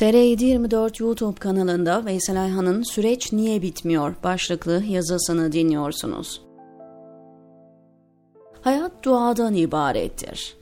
TR724 YouTube kanalında Veysel Ayhan'ın Süreç Niye Bitmiyor başlıklı yazısını dinliyorsunuz. Hayat duadan ibarettir.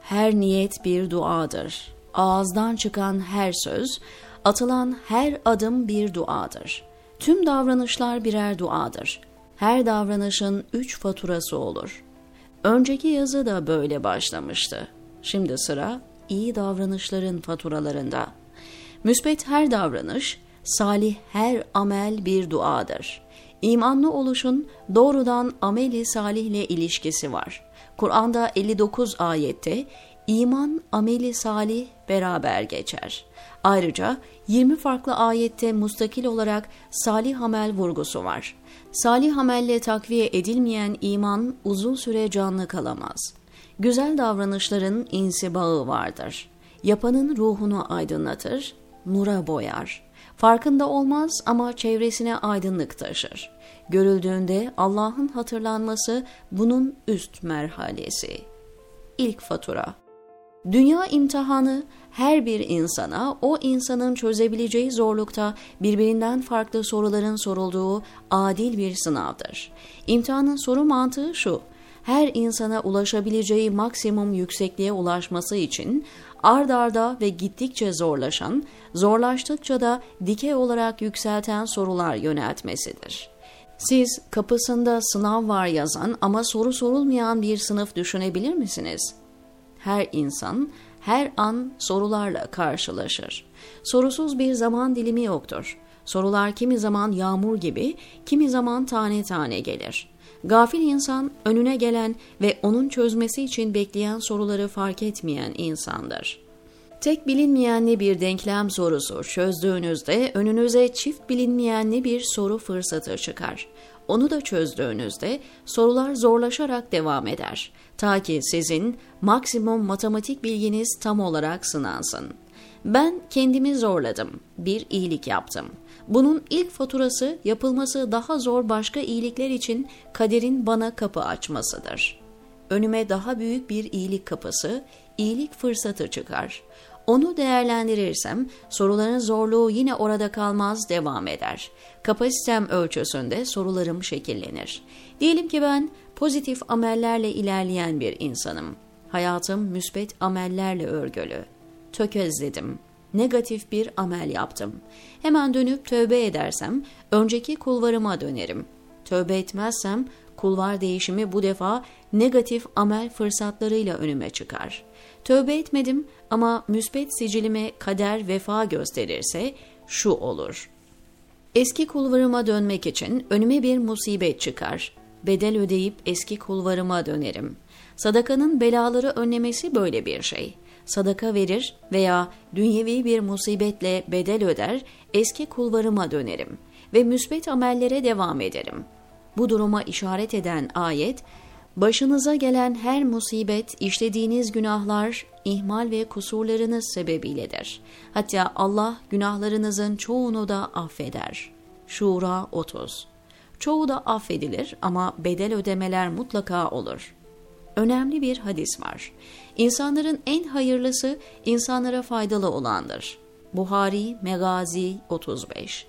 Her niyet bir duadır. Ağızdan çıkan her söz, atılan her adım bir duadır. Tüm davranışlar birer duadır. Her davranışın üç faturası olur. Önceki yazı da böyle başlamıştı. Şimdi sıra iyi davranışların faturalarında. Müsbet her davranış, salih her amel bir duadır. İmanlı oluşun doğrudan ameli salihle ilişkisi var. Kur'an'da 59 ayette iman, ameli salih beraber geçer. Ayrıca 20 farklı ayette mustakil olarak salih amel vurgusu var. Salih amelle takviye edilmeyen iman uzun süre canlı kalamaz. Güzel davranışların insibağı vardır. Yapanın ruhunu aydınlatır, nura boyar. Farkında olmaz ama çevresine aydınlık taşır. Görüldüğünde Allah'ın hatırlanması bunun üst merhalesi. İlk fatura Dünya imtihanı her bir insana o insanın çözebileceği zorlukta birbirinden farklı soruların sorulduğu adil bir sınavdır. İmtihanın soru mantığı şu, her insana ulaşabileceği maksimum yüksekliğe ulaşması için ard arda ve gittikçe zorlaşan, zorlaştıkça da dikey olarak yükselten sorular yöneltmesidir. Siz kapısında sınav var yazan ama soru sorulmayan bir sınıf düşünebilir misiniz? Her insan her an sorularla karşılaşır. Sorusuz bir zaman dilimi yoktur. Sorular kimi zaman yağmur gibi, kimi zaman tane tane gelir. Gafil insan önüne gelen ve onun çözmesi için bekleyen soruları fark etmeyen insandır. Tek bilinmeyenli bir denklem sorusu çözdüğünüzde önünüze çift bilinmeyenli bir soru fırsatı çıkar. Onu da çözdüğünüzde sorular zorlaşarak devam eder. Ta ki sizin maksimum matematik bilginiz tam olarak sınansın. Ben kendimi zorladım, bir iyilik yaptım. Bunun ilk faturası yapılması daha zor başka iyilikler için kaderin bana kapı açmasıdır. Önüme daha büyük bir iyilik kapısı, iyilik fırsatı çıkar. Onu değerlendirirsem soruların zorluğu yine orada kalmaz devam eder. Kapasitem ölçüsünde sorularım şekillenir. Diyelim ki ben pozitif amellerle ilerleyen bir insanım. Hayatım müsbet amellerle örgülü. Tökezledim. Negatif bir amel yaptım. Hemen dönüp tövbe edersem önceki kulvarıma dönerim. Tövbe etmezsem kulvar değişimi bu defa negatif amel fırsatlarıyla önüme çıkar. Tövbe etmedim ama müsbet sicilime kader vefa gösterirse şu olur. Eski kulvarıma dönmek için önüme bir musibet çıkar. Bedel ödeyip eski kulvarıma dönerim. Sadakanın belaları önlemesi böyle bir şey. Sadaka verir veya dünyevi bir musibetle bedel öder, eski kulvarıma dönerim ve müsbet amellere devam ederim. Bu duruma işaret eden ayet, Başınıza gelen her musibet, işlediğiniz günahlar, ihmal ve kusurlarınız sebebiyledir. Hatta Allah günahlarınızın çoğunu da affeder. Şura 30 Çoğu da affedilir ama bedel ödemeler mutlaka olur. Önemli bir hadis var. İnsanların en hayırlısı insanlara faydalı olandır. Buhari Megazi 35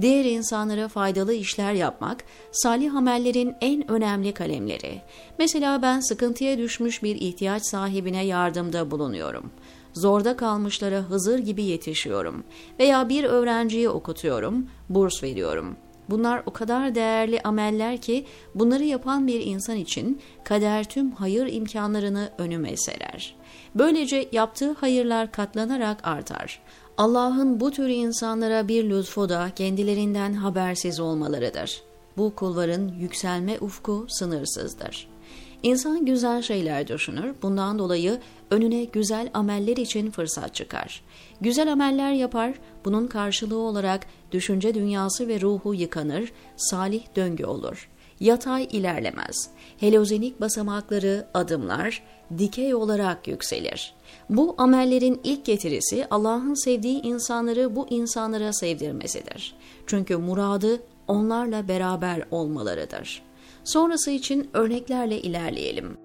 diğer insanlara faydalı işler yapmak, salih amellerin en önemli kalemleri. Mesela ben sıkıntıya düşmüş bir ihtiyaç sahibine yardımda bulunuyorum. Zorda kalmışlara Hızır gibi yetişiyorum veya bir öğrenciyi okutuyorum, burs veriyorum. Bunlar o kadar değerli ameller ki bunları yapan bir insan için kader tüm hayır imkanlarını önüme serer. Böylece yaptığı hayırlar katlanarak artar. Allah'ın bu tür insanlara bir lütfu da kendilerinden habersiz olmalarıdır. Bu kulların yükselme ufku sınırsızdır. İnsan güzel şeyler düşünür, bundan dolayı önüne güzel ameller için fırsat çıkar. Güzel ameller yapar, bunun karşılığı olarak düşünce dünyası ve ruhu yıkanır, salih döngü olur. Yatay ilerlemez. Helozenik basamakları, adımlar, dikey olarak yükselir. Bu amellerin ilk getirisi Allah'ın sevdiği insanları bu insanlara sevdirmesidir. Çünkü muradı onlarla beraber olmalarıdır. Sonrası için örneklerle ilerleyelim.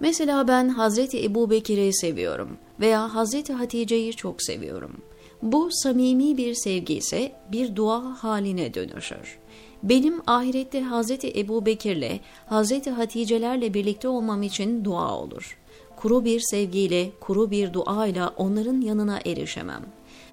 Mesela ben Hazreti Ebu Bekir'i seviyorum veya Hazreti Hatice'yi çok seviyorum. Bu samimi bir sevgi ise bir dua haline dönüşür. Benim ahirette Hazreti Ebu Bekir'le, Hazreti Hatice'lerle birlikte olmam için dua olur. Kuru bir sevgiyle, kuru bir duayla onların yanına erişemem.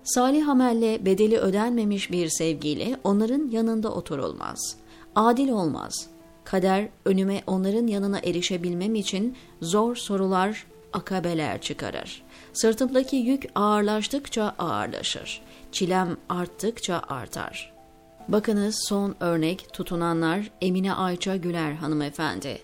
Salih amelle bedeli ödenmemiş bir sevgiyle onların yanında oturulmaz. Adil olmaz. Kader önüme onların yanına erişebilmem için zor sorular, akabeler çıkarır. Sırtımdaki yük ağırlaştıkça ağırlaşır. Çilem arttıkça artar. Bakınız son örnek tutunanlar Emine Ayça Güler hanımefendi.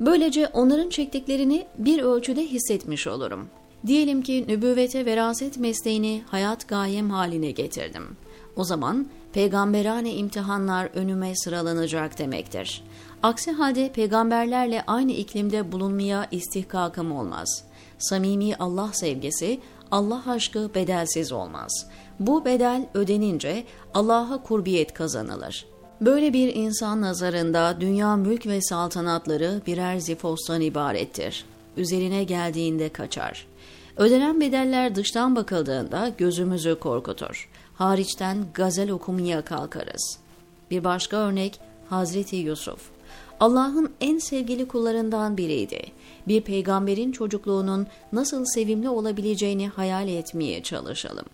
Böylece onların çektiklerini bir ölçüde hissetmiş olurum. Diyelim ki nübüvvete veraset mesleğini hayat gayem haline getirdim. O zaman peygamberane imtihanlar önüme sıralanacak demektir. Aksi halde peygamberlerle aynı iklimde bulunmaya istihkakım olmaz. Samimi Allah sevgisi, Allah aşkı bedelsiz olmaz. Bu bedel ödenince Allah'a kurbiyet kazanılır. Böyle bir insan nazarında dünya mülk ve saltanatları birer zifostan ibarettir. Üzerine geldiğinde kaçar. Ödenen bedeller dıştan bakıldığında gözümüzü korkutur. Hariçten gazel okumaya kalkarız. Bir başka örnek Hazreti Yusuf. Allah'ın en sevgili kullarından biriydi. Bir peygamberin çocukluğunun nasıl sevimli olabileceğini hayal etmeye çalışalım.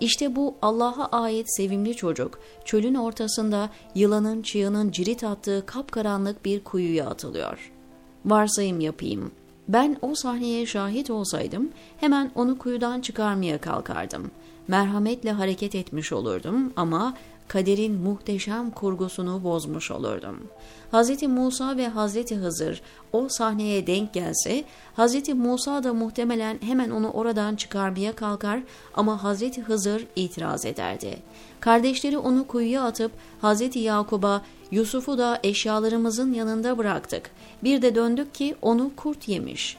İşte bu Allah'a ait sevimli çocuk çölün ortasında yılanın çığının cirit attığı kapkaranlık bir kuyuya atılıyor. Varsayım yapayım. Ben o sahneye şahit olsaydım hemen onu kuyudan çıkarmaya kalkardım. Merhametle hareket etmiş olurdum ama kaderin muhteşem kurgusunu bozmuş olurdum. Hz. Musa ve Hz. Hızır o sahneye denk gelse, Hz. Musa da muhtemelen hemen onu oradan çıkarmaya kalkar ama Hz. Hızır itiraz ederdi. Kardeşleri onu kuyuya atıp Hz. Yakub'a Yusuf'u da eşyalarımızın yanında bıraktık. Bir de döndük ki onu kurt yemiş.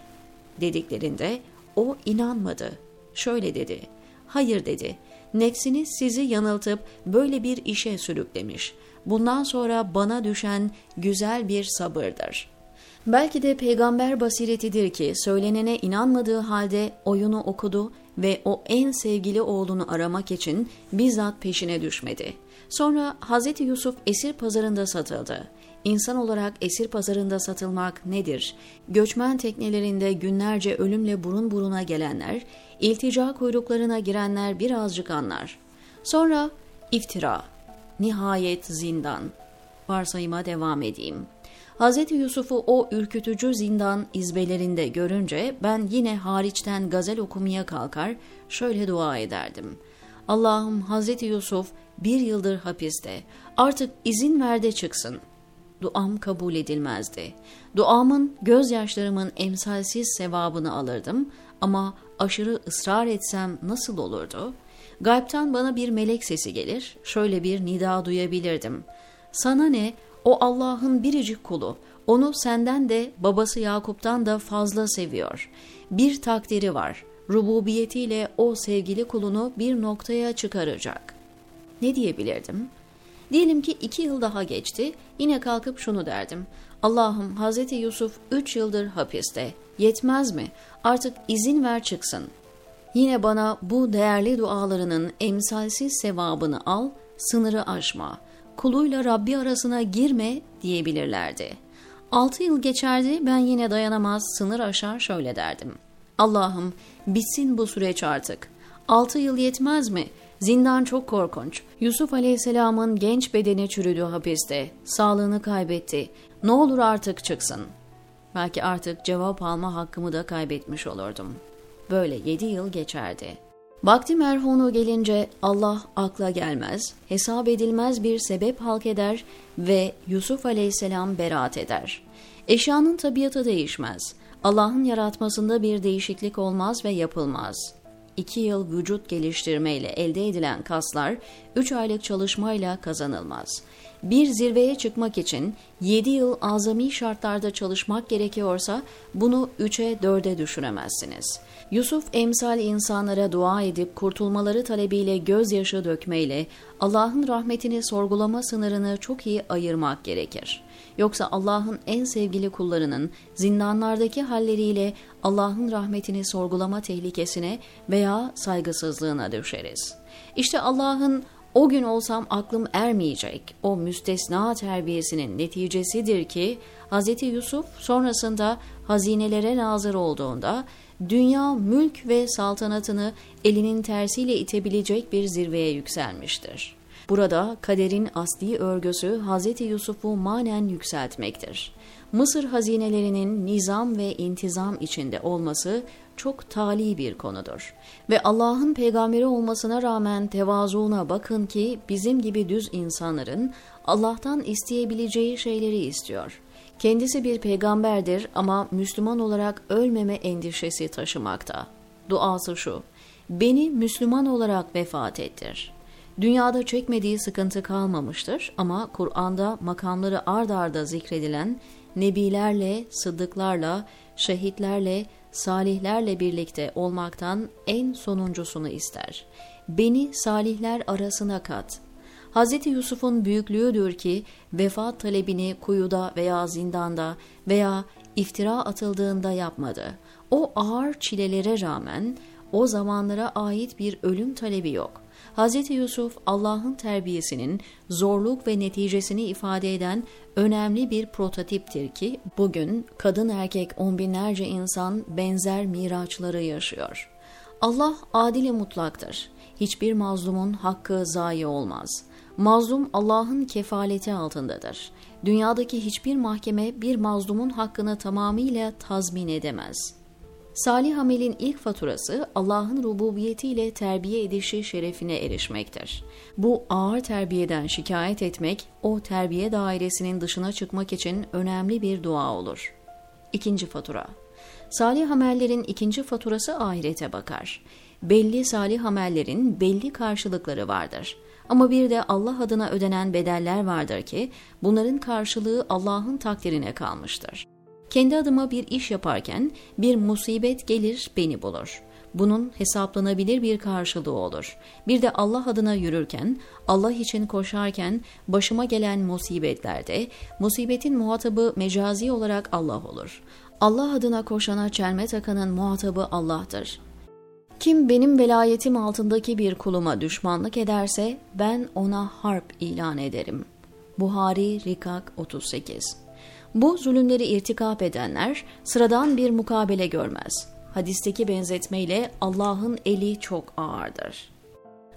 Dediklerinde o inanmadı. Şöyle dedi. Hayır dedi. Nefsiniz sizi yanıltıp böyle bir işe sürüklemiş. Bundan sonra bana düşen güzel bir sabırdır. Belki de peygamber basiretidir ki söylenene inanmadığı halde oyunu okudu ve o en sevgili oğlunu aramak için bizzat peşine düşmedi. Sonra Hz. Yusuf esir pazarında satıldı. İnsan olarak esir pazarında satılmak nedir? Göçmen teknelerinde günlerce ölümle burun buruna gelenler, iltica kuyruklarına girenler birazcık anlar. Sonra iftira, nihayet zindan. Varsayıma devam edeyim. Hz. Yusuf'u o ürkütücü zindan izbelerinde görünce ben yine hariçten gazel okumaya kalkar, şöyle dua ederdim. Allah'ım Hz. Yusuf bir yıldır hapiste, artık izin ver de çıksın. Duam kabul edilmezdi. Duamın, gözyaşlarımın emsalsiz sevabını alırdım ama aşırı ısrar etsem nasıl olurdu? Gaybtan bana bir melek sesi gelir, şöyle bir nida duyabilirdim. Sana ne, o Allah'ın biricik kulu, onu senden de babası Yakup'tan da fazla seviyor. Bir takdiri var, rububiyetiyle o sevgili kulunu bir noktaya çıkaracak. Ne diyebilirdim? Diyelim ki iki yıl daha geçti, yine kalkıp şunu derdim. Allah'ım Hazreti Yusuf üç yıldır hapiste. Yetmez mi? Artık izin ver çıksın. Yine bana bu değerli dualarının emsalsiz sevabını al, sınırı aşma. Kuluyla Rabbi arasına girme diyebilirlerdi. Altı yıl geçerdi ben yine dayanamaz sınır aşar şöyle derdim. Allah'ım bitsin bu süreç artık. Altı yıl yetmez mi? Zindan çok korkunç. Yusuf Aleyhisselam'ın genç bedeni çürüdü hapiste. Sağlığını kaybetti. Ne olur artık çıksın. Belki artık cevap alma hakkımı da kaybetmiş olurdum. Böyle yedi yıl geçerdi. Vakti merhunu gelince Allah akla gelmez, hesap edilmez bir sebep halk eder ve Yusuf aleyhisselam beraat eder. Eşyanın tabiatı değişmez. Allah'ın yaratmasında bir değişiklik olmaz ve yapılmaz. 2 yıl vücut geliştirmeyle elde edilen kaslar 3 aylık çalışmayla kazanılmaz. Bir zirveye çıkmak için 7 yıl azami şartlarda çalışmak gerekiyorsa bunu 3'e 4'e düşüremezsiniz. Yusuf emsal insanlara dua edip kurtulmaları talebiyle gözyaşı dökmeyle Allah'ın rahmetini sorgulama sınırını çok iyi ayırmak gerekir. Yoksa Allah'ın en sevgili kullarının zindanlardaki halleriyle Allah'ın rahmetini sorgulama tehlikesine veya saygısızlığına düşeriz. İşte Allah'ın o gün olsam aklım ermeyecek o müstesna terbiyesinin neticesidir ki Hz. Yusuf sonrasında hazinelere nazır olduğunda dünya mülk ve saltanatını elinin tersiyle itebilecek bir zirveye yükselmiştir. Burada kaderin asli örgüsü Hz. Yusuf'u manen yükseltmektir. Mısır hazinelerinin nizam ve intizam içinde olması çok tali bir konudur. Ve Allah'ın peygamberi olmasına rağmen tevazuuna bakın ki bizim gibi düz insanların Allah'tan isteyebileceği şeyleri istiyor. Kendisi bir peygamberdir ama Müslüman olarak ölmeme endişesi taşımakta. Duası şu, beni Müslüman olarak vefat ettir. Dünyada çekmediği sıkıntı kalmamıştır ama Kur'an'da makamları ard arda zikredilen nebilerle, sıddıklarla, şehitlerle, salihlerle birlikte olmaktan en sonuncusunu ister. Beni salihler arasına kat. Hz. Yusuf'un büyüklüğüdür ki vefat talebini kuyuda veya zindanda veya iftira atıldığında yapmadı. O ağır çilelere rağmen o zamanlara ait bir ölüm talebi yok. Hz. Yusuf Allah'ın terbiyesinin zorluk ve neticesini ifade eden önemli bir prototiptir ki bugün kadın erkek on binlerce insan benzer miraçları yaşıyor. Allah adili mutlaktır. Hiçbir mazlumun hakkı zayi olmaz. Mazlum Allah'ın kefaleti altındadır. Dünyadaki hiçbir mahkeme bir mazlumun hakkını tamamıyla tazmin edemez.'' Salih amelin ilk faturası Allah'ın rububiyetiyle terbiye edişi şerefine erişmektir. Bu ağır terbiyeden şikayet etmek, o terbiye dairesinin dışına çıkmak için önemli bir dua olur. İkinci fatura Salih amellerin ikinci faturası ahirete bakar. Belli salih amellerin belli karşılıkları vardır. Ama bir de Allah adına ödenen bedeller vardır ki bunların karşılığı Allah'ın takdirine kalmıştır. Kendi adıma bir iş yaparken bir musibet gelir beni bulur. Bunun hesaplanabilir bir karşılığı olur. Bir de Allah adına yürürken, Allah için koşarken başıma gelen musibetlerde musibetin muhatabı mecazi olarak Allah olur. Allah adına koşana çelme takanın muhatabı Allah'tır. Kim benim velayetim altındaki bir kuluma düşmanlık ederse ben ona harp ilan ederim. Buhari Rikak 38 bu zulümleri irtikap edenler sıradan bir mukabele görmez. Hadisteki benzetmeyle Allah'ın eli çok ağırdır.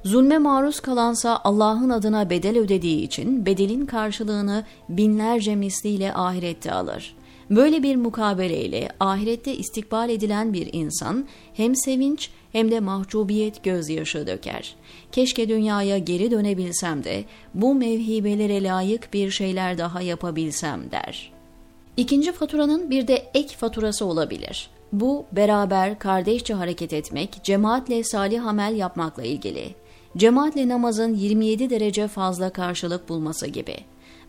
Zulme maruz kalansa Allah'ın adına bedel ödediği için bedelin karşılığını binlerce misliyle ahirette alır. Böyle bir mukabeleyle ahirette istikbal edilen bir insan hem sevinç hem de mahcubiyet gözyaşı döker. Keşke dünyaya geri dönebilsem de bu mevhibelere layık bir şeyler daha yapabilsem der.'' İkinci faturanın bir de ek faturası olabilir. Bu beraber kardeşçe hareket etmek, cemaatle salih amel yapmakla ilgili. Cemaatle namazın 27 derece fazla karşılık bulması gibi.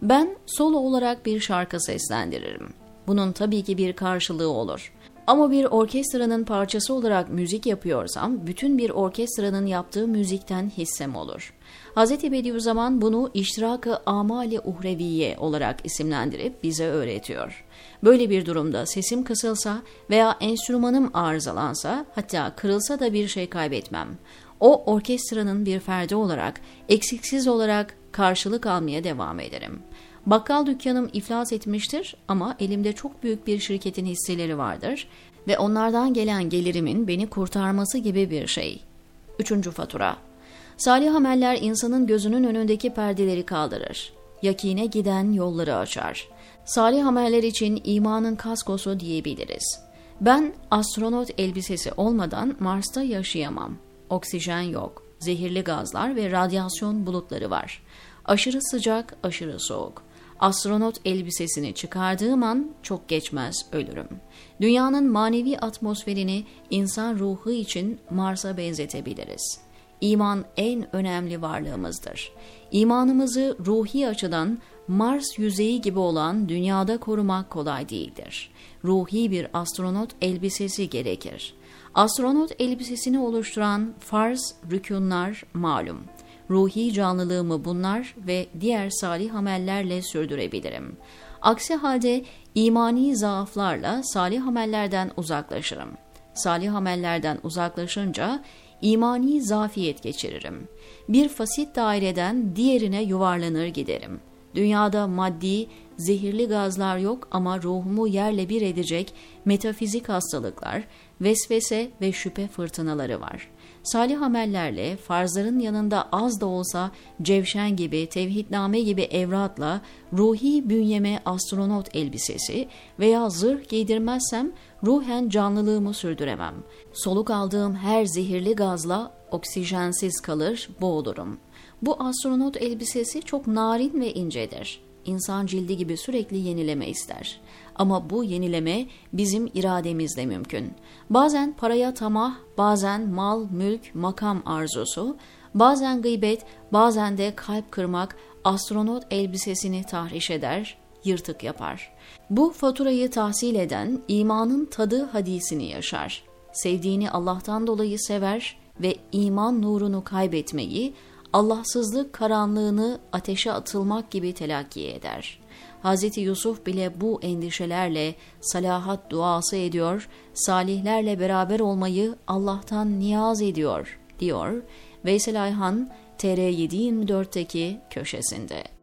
Ben solo olarak bir şarkı seslendiririm. Bunun tabii ki bir karşılığı olur. Ama bir orkestranın parçası olarak müzik yapıyorsam bütün bir orkestranın yaptığı müzikten hissem olur. Hz. Bediüzzaman bunu iştirak-ı amali uhreviye olarak isimlendirip bize öğretiyor. Böyle bir durumda sesim kısılsa veya enstrümanım arızalansa hatta kırılsa da bir şey kaybetmem. O orkestranın bir ferdi olarak eksiksiz olarak karşılık almaya devam ederim. Bakkal dükkanım iflas etmiştir ama elimde çok büyük bir şirketin hisseleri vardır ve onlardan gelen gelirimin beni kurtarması gibi bir şey. Üçüncü fatura. Salih ameller insanın gözünün önündeki perdeleri kaldırır. Yakine giden yolları açar. Salih ameller için imanın kaskosu diyebiliriz. Ben astronot elbisesi olmadan Mars'ta yaşayamam. Oksijen yok, zehirli gazlar ve radyasyon bulutları var. Aşırı sıcak, aşırı soğuk. Astronot elbisesini çıkardığım an çok geçmez ölürüm. Dünyanın manevi atmosferini insan ruhu için Mars'a benzetebiliriz. İman en önemli varlığımızdır. İmanımızı ruhi açıdan Mars yüzeyi gibi olan dünyada korumak kolay değildir. Ruhi bir astronot elbisesi gerekir. Astronot elbisesini oluşturan farz, rükunlar malum. Ruhi canlılığımı bunlar ve diğer salih amellerle sürdürebilirim. Aksi halde imani zaaflarla salih amellerden uzaklaşırım. Salih amellerden uzaklaşınca imani zafiyet geçiririm. Bir fasit daireden diğerine yuvarlanır giderim. Dünyada maddi, zehirli gazlar yok ama ruhumu yerle bir edecek metafizik hastalıklar, vesvese ve şüphe fırtınaları var. Salih amellerle, farzların yanında az da olsa cevşen gibi, tevhidname gibi evratla, ruhi bünyeme astronot elbisesi veya zırh giydirmezsem ruhen canlılığımı sürdüremem. Soluk aldığım her zehirli gazla oksijensiz kalır, boğulurum. Bu astronot elbisesi çok narin ve incedir. İnsan cildi gibi sürekli yenileme ister. Ama bu yenileme bizim irademizle mümkün. Bazen paraya tamah, bazen mal, mülk, makam arzusu, bazen gıybet, bazen de kalp kırmak astronot elbisesini tahriş eder, yırtık yapar. Bu faturayı tahsil eden imanın tadı hadisini yaşar. Sevdiğini Allah'tan dolayı sever ve iman nurunu kaybetmeyi, Allahsızlık karanlığını ateşe atılmak gibi telakki eder. Hz. Yusuf bile bu endişelerle salahat duası ediyor, salihlerle beraber olmayı Allah'tan niyaz ediyor, diyor Veysel Ayhan TR724'teki köşesinde.